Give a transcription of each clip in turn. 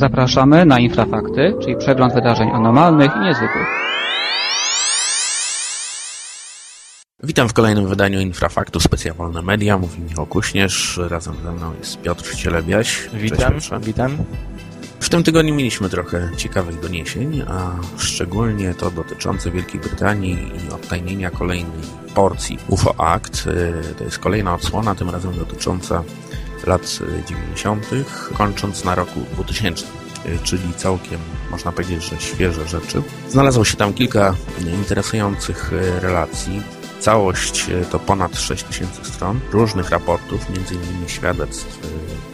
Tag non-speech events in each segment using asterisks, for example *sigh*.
Zapraszamy na Infrafakty, czyli przegląd wydarzeń anormalnych i niezwykłych. Witam w kolejnym wydaniu Infrafaktu Specjalne Media. Mówi Michał Kuśnierz, razem ze mną jest Piotr Cielebiaś. Witam, witam. W tym tygodniu mieliśmy trochę ciekawych doniesień, a szczególnie to dotyczące Wielkiej Brytanii i odtajnienia kolejnej porcji UFO Act. To jest kolejna odsłona, tym razem dotycząca lat 90., kończąc na roku 2000, czyli całkiem, można powiedzieć, że świeże rzeczy. Znalazło się tam kilka interesujących relacji. Całość to ponad 6000 stron różnych raportów, m.in. świadectw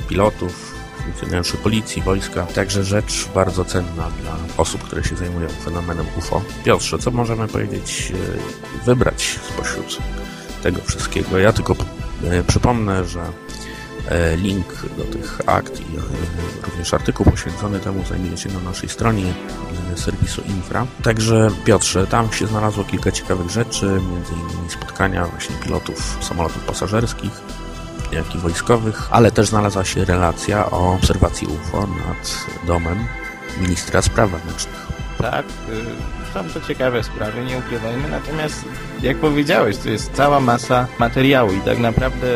pilotów, funkcjonariuszy policji, wojska. Także rzecz bardzo cenna dla osób, które się zajmują fenomenem UFO. Piotrze, co możemy powiedzieć, wybrać spośród tego wszystkiego? Ja tylko przypomnę, że link do tych akt i również artykuł poświęcony temu znajduje się na naszej stronie serwisu Infra. Także Piotrze, tam się znalazło kilka ciekawych rzeczy, innymi spotkania właśnie pilotów samolotów pasażerskich, jak i wojskowych, ale też znalazła się relacja o obserwacji UFO nad domem ministra spraw wewnętrznych. Tak, są to ciekawe sprawy, nie ukrywajmy, natomiast jak powiedziałeś, to jest cała masa materiału i tak naprawdę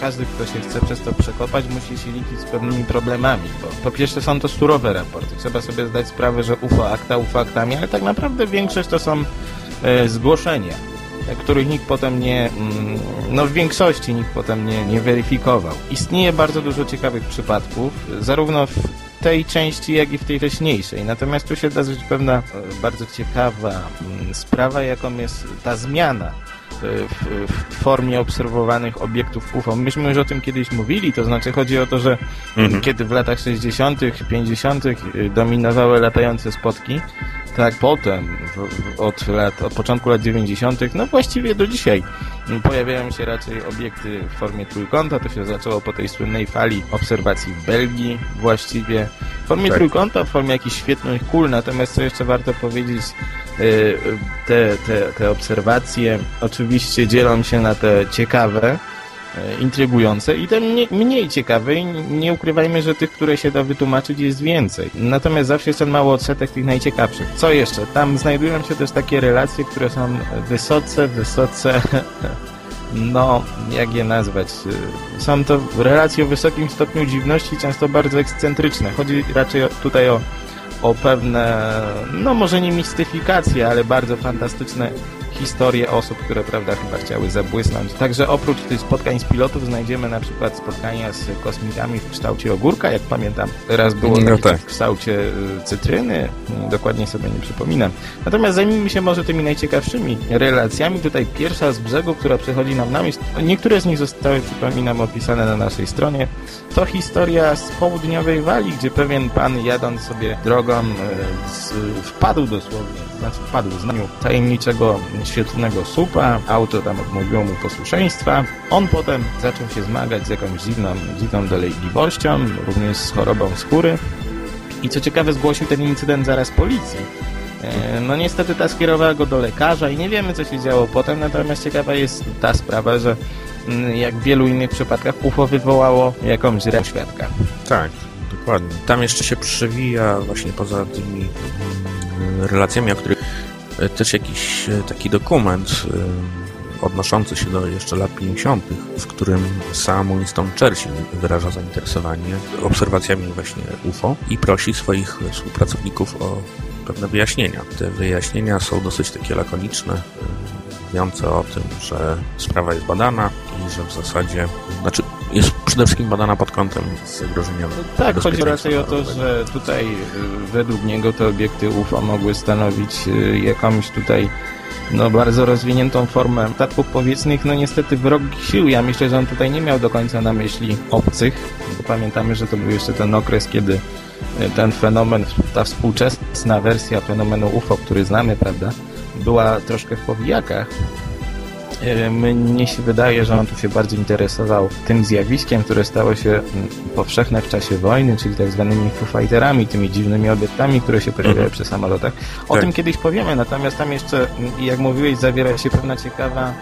każdy, kto się chce przez to przekopać, musi się liczyć z pewnymi problemami, bo po pierwsze są to surowe raporty, trzeba sobie zdać sprawę, że UFO akta, UFO aktami, ale tak naprawdę większość to są e, zgłoszenia, których nikt potem nie, no w większości nikt potem nie, nie weryfikował. Istnieje bardzo dużo ciekawych przypadków, zarówno w tej części, jak i w tej wcześniejszej. Natomiast tu się da zrobić pewna bardzo ciekawa sprawa, jaką jest ta zmiana w, w, formie obserwowanych obiektów UFO. Myśmy już o tym kiedyś mówili, to znaczy chodzi o to, że mhm. kiedy w latach 60., 50. dominowały latające spotki, tak potem, w, od, lat, od początku lat 90., no właściwie do dzisiaj pojawiają się raczej obiekty w formie trójkąta. To się zaczęło po tej słynnej fali obserwacji w Belgii właściwie. W formie tak. trójkąta, w formie jakichś świetnych kul. Natomiast co jeszcze warto powiedzieć, y, te, te, te obserwacje oczywiście dzielą się na te ciekawe, intrygujące i te mniej, mniej ciekawe i nie ukrywajmy, że tych, które się da wytłumaczyć jest więcej. Natomiast zawsze jest ten mały odsetek tych najciekawszych. Co jeszcze? Tam znajdują się też takie relacje, które są wysoce, wysoce *laughs* no, jak je nazwać? Są to relacje o wysokim stopniu dziwności, często bardzo ekscentryczne. Chodzi raczej tutaj o, o pewne, no może nie mistyfikacje, ale bardzo fantastyczne historie osób, które prawda chyba chciały zabłysnąć. Także oprócz tych spotkań z pilotów znajdziemy na przykład spotkania z kosmitami w kształcie ogórka, jak pamiętam. Raz było no tak. w kształcie y, cytryny, dokładnie sobie nie przypominam. Natomiast zajmijmy się może tymi najciekawszymi relacjami. Tutaj pierwsza z brzegu, która przychodzi nam na myśl. Niektóre z nich zostały, przypominam, opisane na naszej stronie. To historia z południowej Walii, gdzie pewien pan jadąc sobie drogą y, z, wpadł dosłownie, znaczy wpadł w znaniu tajemniczego świetlnego słupa, auto tam odmówiło mu posłuszeństwa. On potem zaczął się zmagać z jakąś dziwną, dziwną dolegliwością, również z chorobą skóry. I co ciekawe, zgłosił ten incydent zaraz policji. E, no niestety ta skierowała go do lekarza i nie wiemy, co się działo potem, natomiast ciekawa jest ta sprawa, że mm, jak w wielu innych przypadkach UFO wywołało jakąś reakcję świadka. Tak, dokładnie. Tam jeszcze się przewija właśnie poza tymi mm, relacjami, o których też jakiś e, taki dokument e, odnoszący się do jeszcze lat 50., w którym sam Winston Churchill wyraża zainteresowanie obserwacjami właśnie UFO i prosi swoich współpracowników o pewne wyjaśnienia. Te wyjaśnienia są dosyć takie lakoniczne, mówiące o tym, że sprawa jest badana i że w zasadzie, znaczy jest przede wszystkim badana pod kątem zagrożenia. Tak, chodzi raczej o to, że tutaj y, według niego te obiekty UFO mogły stanowić y, jakąś tutaj no, bardzo rozwiniętą formę statków powietrznych, no niestety wrogich sił. Ja myślę, że on tutaj nie miał do końca na myśli obcych, bo pamiętamy, że to był jeszcze ten okres, kiedy y, ten fenomen, ta współczesna wersja fenomenu UFO, który znamy, prawda, była troszkę w powijakach mnie się wydaje, że on tu się bardziej interesował tym zjawiskiem, które stało się mm, powszechne w czasie wojny, czyli tak zwanymi fighterami, tymi dziwnymi obiektami, które się pojawiały mhm. przy samolotach. O tak. tym kiedyś powiemy, natomiast tam jeszcze, mm, jak mówiłeś, zawiera się pewna ciekawa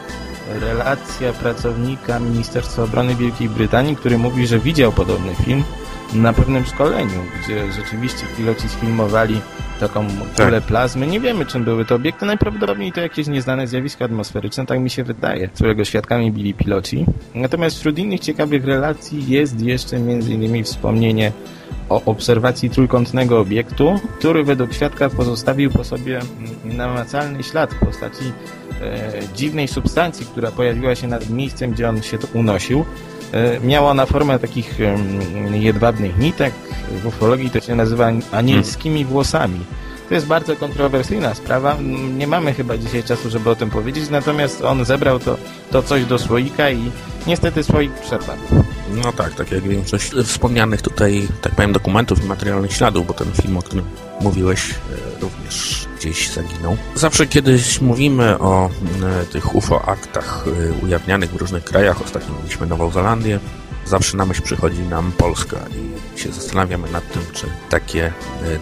relacja pracownika Ministerstwa Obrony Wielkiej Brytanii, który mówi, że widział podobny film na pewnym szkoleniu, gdzie rzeczywiście piloci sfilmowali taką kulę Tak. plazmy. Nie wiemy, czym były to obiekty. Najprawdopodobniej to jakieś nieznane zjawisko atmosferyczne, tak mi się wydaje, którego świadkami byli piloci. Natomiast wśród innych ciekawych relacji jest jeszcze innymi wspomnienie o obserwacji trójkątnego obiektu, który według świadka pozostawił po sobie namacalny ślad w postaci e, dziwnej substancji, która pojawiła się nad miejscem, gdzie on się unosił. E, miała ona formę takich jedwabnych nitek. W ufologii to się nazywa anielskimi włosami. To jest bardzo kontrowersyjna sprawa. Nie mamy chyba dzisiaj czasu, żeby o tym powiedzieć, natomiast on zebrał to, to coś do słoika i niestety słoik przepadł. No tak, tak jak większość wspomnianych tutaj, tak powiem, dokumentów i materialnych śladów, bo ten film, o którym mówiłeś, e, również gdzieś zaginął. Zawsze kiedyś mówimy o e, tych UFO-aktach e, ujawnianych w różnych krajach, ostatnio mieliśmy Nową Zelandię, zawsze na myśl przychodzi nam Polska i się zastanawiamy nad tym, czy takie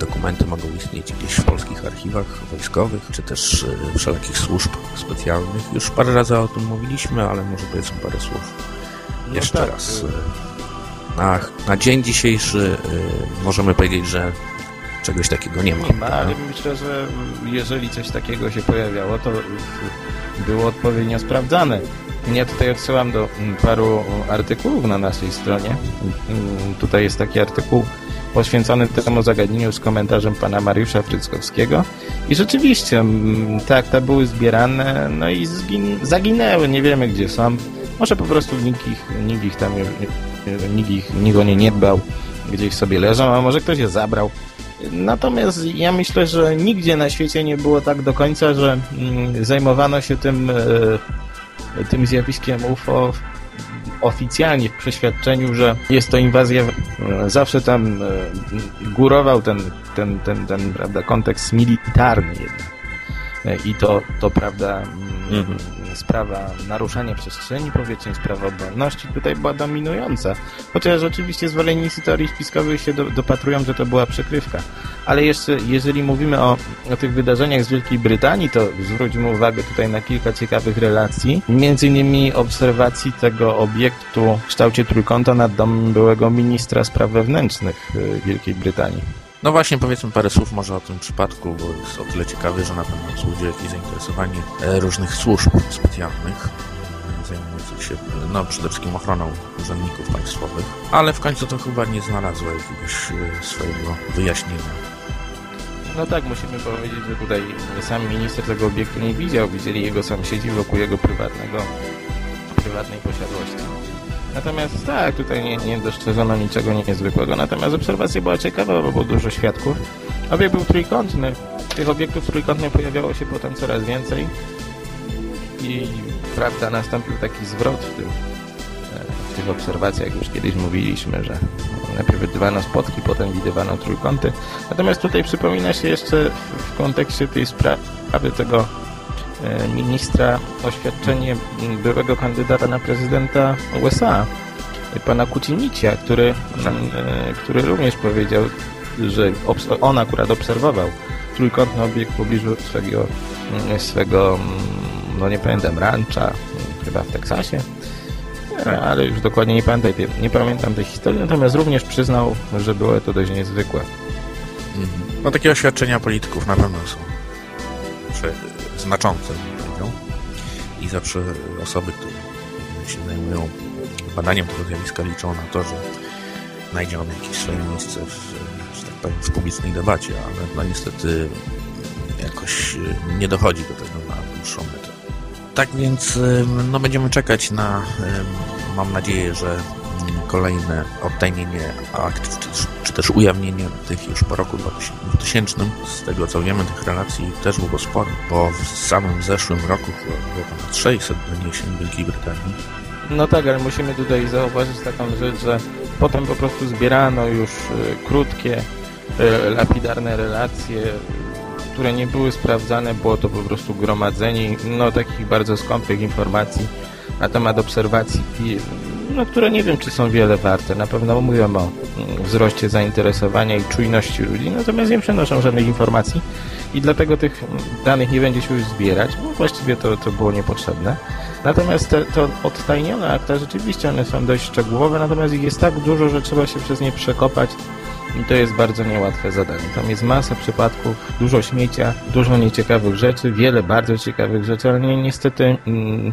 dokumenty mogą istnieć gdzieś w polskich archiwach wojskowych, czy też wszelakich służb specjalnych. Już parę razy o tym mówiliśmy, ale może powiedzmy parę słów No jeszcze tak, raz. Na, na dzień dzisiejszy y, możemy powiedzieć, że czegoś takiego nie ma. Nie ma, ale myślę, że jeżeli coś takiego się pojawiało, to było odpowiednio sprawdzane. Ja tutaj odsyłam do paru artykułów na naszej stronie. Mm, Tutaj jest taki artykuł poświęcony temu zagadnieniu z komentarzem pana Mariusza Fryckowskiego. I rzeczywiście mm, te akta były zbierane, no i zgin- zaginęły, nie wiemy gdzie są. Może po prostu nikt ich, nikt ich tam, nikt, ich, nikt o nie nie dbał, gdzieś sobie leżą, a może ktoś je zabrał. Natomiast ja myślę, że nigdzie na świecie nie było tak do końca, że mm, zajmowano się tym, e, tym zjawiskiem UFO oficjalnie w przeświadczeniu, że jest to inwazja. Zawsze tam e, górował ten, ten, ten, ten prawda, kontekst militarny jednak. E, I to, to prawda, mm, Mhm. sprawa naruszania przestrzeni powietrznej, sprawa obronności tutaj była dominująca. Chociaż oczywiście zwolennicy teorii spiskowych się do, dopatrują, że to była przykrywka. Ale jeszcze, jeżeli mówimy o, o tych wydarzeniach z Wielkiej Brytanii, to zwróćmy uwagę tutaj na kilka ciekawych relacji. Między innymi obserwacji tego obiektu w kształcie trójkąta nad domem byłego ministra spraw wewnętrznych y, Wielkiej Brytanii. No właśnie, powiedzmy parę słów może o tym przypadku, bo jest o tyle ciekawy, że na pewno wzbudzi jakieś zainteresowanie e, różnych służb specjalnych e, zajmujących się no, przede wszystkim ochroną urzędników państwowych, ale w końcu to chyba nie znalazło jakiegoś e, swojego wyjaśnienia. No tak, musimy powiedzieć, że tutaj sam minister tego obiektu nie widział, widzieli jego sąsiedzi wokół jego prywatnego, prywatnej posiadłości. Natomiast tak, tutaj nie, nie dostrzeżono niczego niezwykłego. Natomiast obserwacja była ciekawa, bo było dużo świadków. Obiekt był trójkątny. Tych obiektów trójkątnych pojawiało się potem coraz więcej. I prawda, nastąpił taki zwrot w tym, e, w tych obserwacjach. Już kiedyś mówiliśmy, że najpierw widywano spotki, potem widywano trójkąty. Natomiast tutaj przypomina się jeszcze w, kontekście tej sprawy tego ministra oświadczenie byłego kandydata na prezydenta USA, e, pana Kucinicia, który, m, e, który również powiedział, że on akurat obserwował trójkątny obiekt w pobliżu swego, m, swego m, no nie pamiętam, rancha, m, chyba w Teksasie. E, Ale już dokładnie nie pamiętam, tej- nie pamiętam tej historii, natomiast również przyznał, że było to dość niezwykłe. Mhm. No takie oświadczenia polityków na pewno są że znaczące, bym powiedział. I zawsze osoby, które się zajmują badaniem tego zjawiska liczą na to, że znajdzie on jakieś swoje miejsce w, że tak powiem, w publicznej debacie, ale no niestety jakoś y, nie dochodzi do tego na dłuższą metę. Tak więc no będziemy czekać na, mam nadzieję, że ym, kolejne odtajnienie akt, czy, też- ujawnienie tych już po roku 2000. Z tego co wiemy, tych relacji też było sporo, bo w samym zeszłym roku było ponad 600 doniesień Wielkiej Brytanii. No tak, ale musimy tutaj zauważyć taką rzecz, że potem po prostu zbierano już e, krótkie, e, lapidarne relacje, które nie były sprawdzane, było to po prostu gromadzenie no takich bardzo skąpych informacji na temat obserwacji no, które nie wiem, czy są wiele warte. Na pewno mówią o mm, wzroście zainteresowania i czujności ludzi, natomiast nie przenoszą żadnych informacji i dlatego tych danych nie będzie się już zbierać. No, właściwie to, to było niepotrzebne. Natomiast te, to odtajnione akta, rzeczywiście one są dość szczegółowe, natomiast ich jest tak dużo, że trzeba się przez nie przekopać i to jest bardzo niełatwe zadanie. Tam jest masa przypadków, dużo śmiecia, dużo nieciekawych rzeczy, wiele bardzo ciekawych rzeczy, ale ni niestety mm,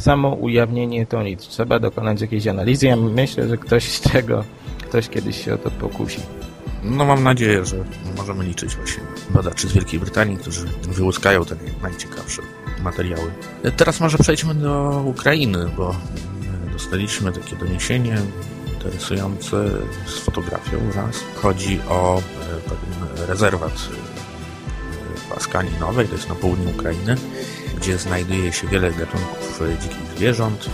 samo ujawnienie to nic. Trzeba dokonać jakiejś analizy. Ja myślę, że ktoś z tego, ktoś kiedyś się o to pokusi. No mam nadzieję, że możemy liczyć właśnie badaczy z Wielkiej Brytanii, którzy wyłuskają te najciekawsze materiały. Teraz może przejdźmy do Ukrainy, bo dostaliśmy takie doniesienie interesujące z fotografią raz. Chodzi o e, pewien rezerwat e, w Askanii Nowej, to jest na południu Ukrainy, gdzie znajduje się wiele gatunków dzikich zwierząt.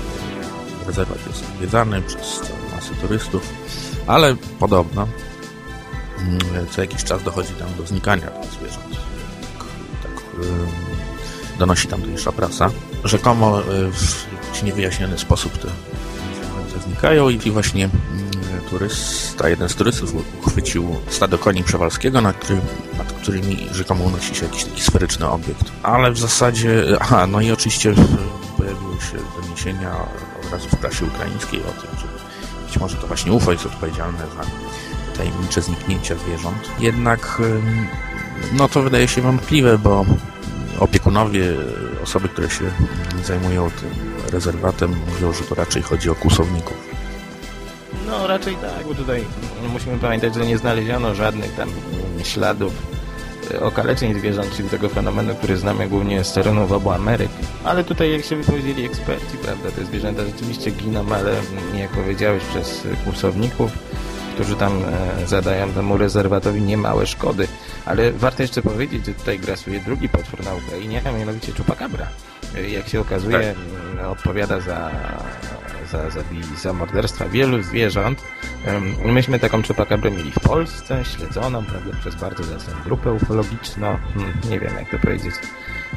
Rezerwat jest odwiedzany przez masę turystów, ale podobno mm, co jakiś czas dochodzi tam do znikania tych zwierząt. Tak, tak donosi tamtejsza prasa. Rzekomo w niewyjaśniony sposób te znikają i właśnie mm, turysta, jeden z turystów uchwycił stado koni przewalskiego, nad, który, nad którymi rzekomo unosi się jakiś taki sferyczny obiekt. Ale w zasadzie, aha, no i oczywiście pojawiły się doniesienia od razu w prasie ukraińskiej o tym, że być może to właśnie UFO jest odpowiedzialne za tajemnicze zniknięcia zwierząt. Jednak no to wydaje się wątpliwe, bo opiekunowie, osoby, które się zajmują tym rezerwatem, mówią, że to raczej chodzi o kłusowników. No raczej tak, bo tutaj musimy pamiętać, że nie znaleziono żadnych tam śladów e, okaleczeń zwierząt, czyli tego fenomenu, który znamy głównie z terenów obu Ameryk. Ale tutaj, jak się wypowiedzieli eksperci, prawda, te zwierzęta rzeczywiście giną, ale jak powiedziałeś, przez kłusowników, którzy tam e, zadają temu rezerwatowi niemałe szkody. Ale warto jeszcze powiedzieć, że tutaj grasuje drugi potwór na Ukrainie, a mianowicie czupakabra. E, jak się okazuje, tak. odpowiada za, za, za, za morderstwa wielu zwierząt. Myśmy taką czupakabrę mieli w Polsce, śledzoną prawda, przez bardzo zacną grupę ufologiczną, hmm, nie wiem jak to powiedzieć,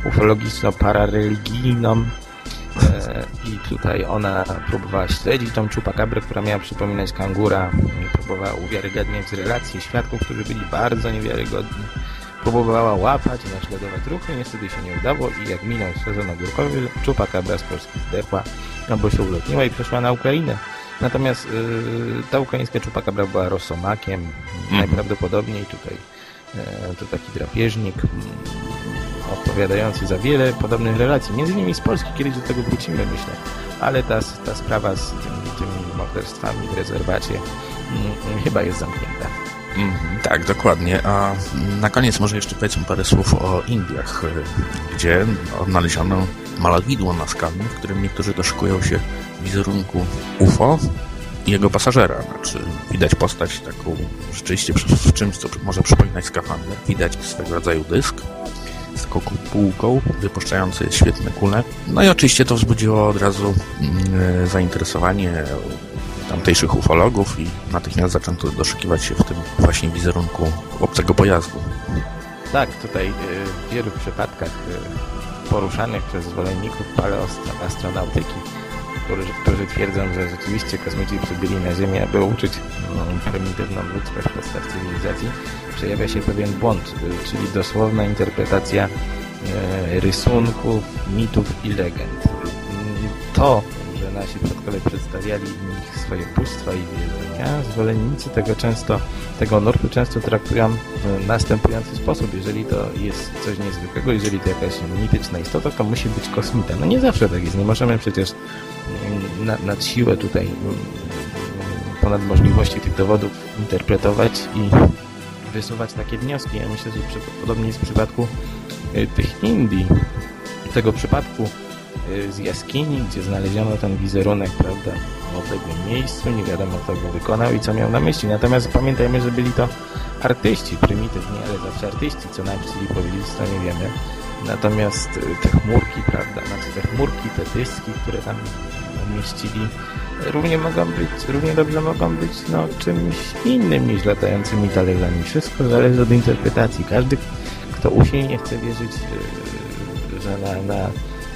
ufologiczno-parareligijną. E, I tutaj ona próbowała śledzić tą czupakabrę, która miała przypominać kangura. Próbowała uwiarygadniać relacje świadków, którzy byli bardzo niewiarygodni. Próbowała łapać i naśladować ruchy, niestety się nie udało i jak minął sezon ogórkowy, czupakabra z Polski zdechła, albo się ulotniła i przeszła na Ukrainę. Natomiast yy, ta ukraińska czupakabra była rosomakiem, mm. najprawdopodobniej tutaj yy, to taki drapieżnik, odpowiadający za wiele podobnych relacji, między innymi z Polski, kiedyś do tego wrócimy, myślę, ale ta, ta sprawa z tymi, tymi morderstwami w rezerwacie hmm, chyba jest zamknięta. Mm, tak, dokładnie. A na koniec może jeszcze powiedzmy parę słów o Indiach, gdzie odnaleziono malowidło naskalne, w którym niektórzy doszukują się wizerunku UFO i jego pasażera. Znaczy, widać postać taką rzeczywiście w czymś, co może przypominać skafander. Widać swego rodzaju dysk, z taką półką wypuszczający świetne kule. No i oczywiście to wzbudziło od razu mm, zainteresowanie tamtejszych ufologów i natychmiast zaczęto doszukiwać się w tym właśnie wizerunku obcego pojazdu. Tak, tutaj y, w wielu przypadkach y, poruszanych przez zwolenników paleoastronautyki, którzy, twierdzą, że rzeczywiście kosmici przybyli na Ziemię, aby uczyć mm, prymitywną ludzkość podstaw cywilizacji, przejawia się pewien błąd, y, czyli dosłowna interpretacja rysunków, mitów i legend. To, że nasi przodkowie przedstawiali w nich swoje bóstwa i wierzenia, zwolennicy tego często, tego nurtu często traktują w następujący sposób. Jeżeli to jest coś niezwykłego, jeżeli to jakaś mityczna istota, to musi być kosmita. No nie zawsze tak jest. Nie możemy przecież mm, na, nad siłę tutaj mm, ponad możliwości tych dowodów interpretować i wysuwać takie wnioski. Ja myślę, że podobnie jest w przypadku y, tych Indii. Tego przypadku z jaskini, gdzie znaleziono ten wizerunek, prawda, w odległym miejscu, nie wiadomo kto go wykonał i co miał na myśli. Natomiast pamiętajmy, że byli to artyści, prymitywni, ale zawsze artyści, co nam chcieli powiedzieć, to nie wiemy. Natomiast y, te chmurki, prawda, znaczy te chmurki, te dyski, które tam mieścili, równie mogą być, równie dobrze mogą być no, czymś innym niż latającymi talerzami. Wszystko zależy od interpretacji. Każdy, kto usilnie chce wierzyć, yy, że na, na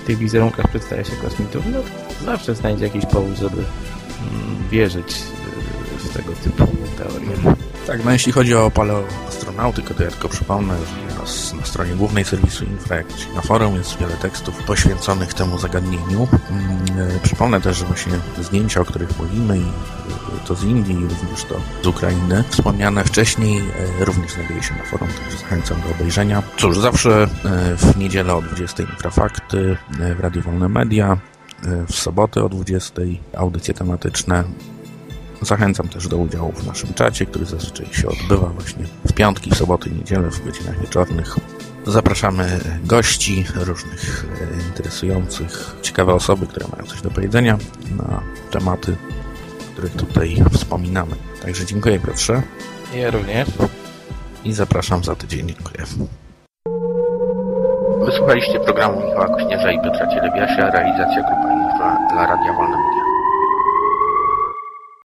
tych wizerunkach przedstawia się kosmitów, no zawsze znajdzie jakiś powód, żeby mm, wierzyć y, w tego typu teorie. Tak, no jeśli chodzi o paleoastronautykę, to ja tylko przypomnę, że na, stronie głównej serwisu Infra, jak na forum jest wiele tekstów poświęconych temu zagadnieniu. Mm, e, Przypomnę też, że właśnie zdjęcia, o których mówimy, e, to z Indii, również to z Ukrainy, wspomniane wcześniej, e, również znajduje się na forum, także zachęcam do obejrzenia. Cóż, zawsze w niedzielę o 20 Infrafakty, w Radiu Wolne Media, w sobotę o 20 audycje tematyczne, Zachęcam też do udziału w naszym czacie, który zazwyczaj się odbywa właśnie w piątki, w soboty i niedzielę w godzinach wieczornych. Zapraszamy gości różnych e, interesujących, ciekawe osoby, które mają coś do powiedzenia na tematy, o których tutaj wspominamy. Także dziękuję Piotrze Ja również. i zapraszam za tydzień. Dziękuję. Wysłuchaliście programu Michała Kośnierza i Piotra Cielebiasia, realizacja Grupa Infra dla Radia Wolne Media.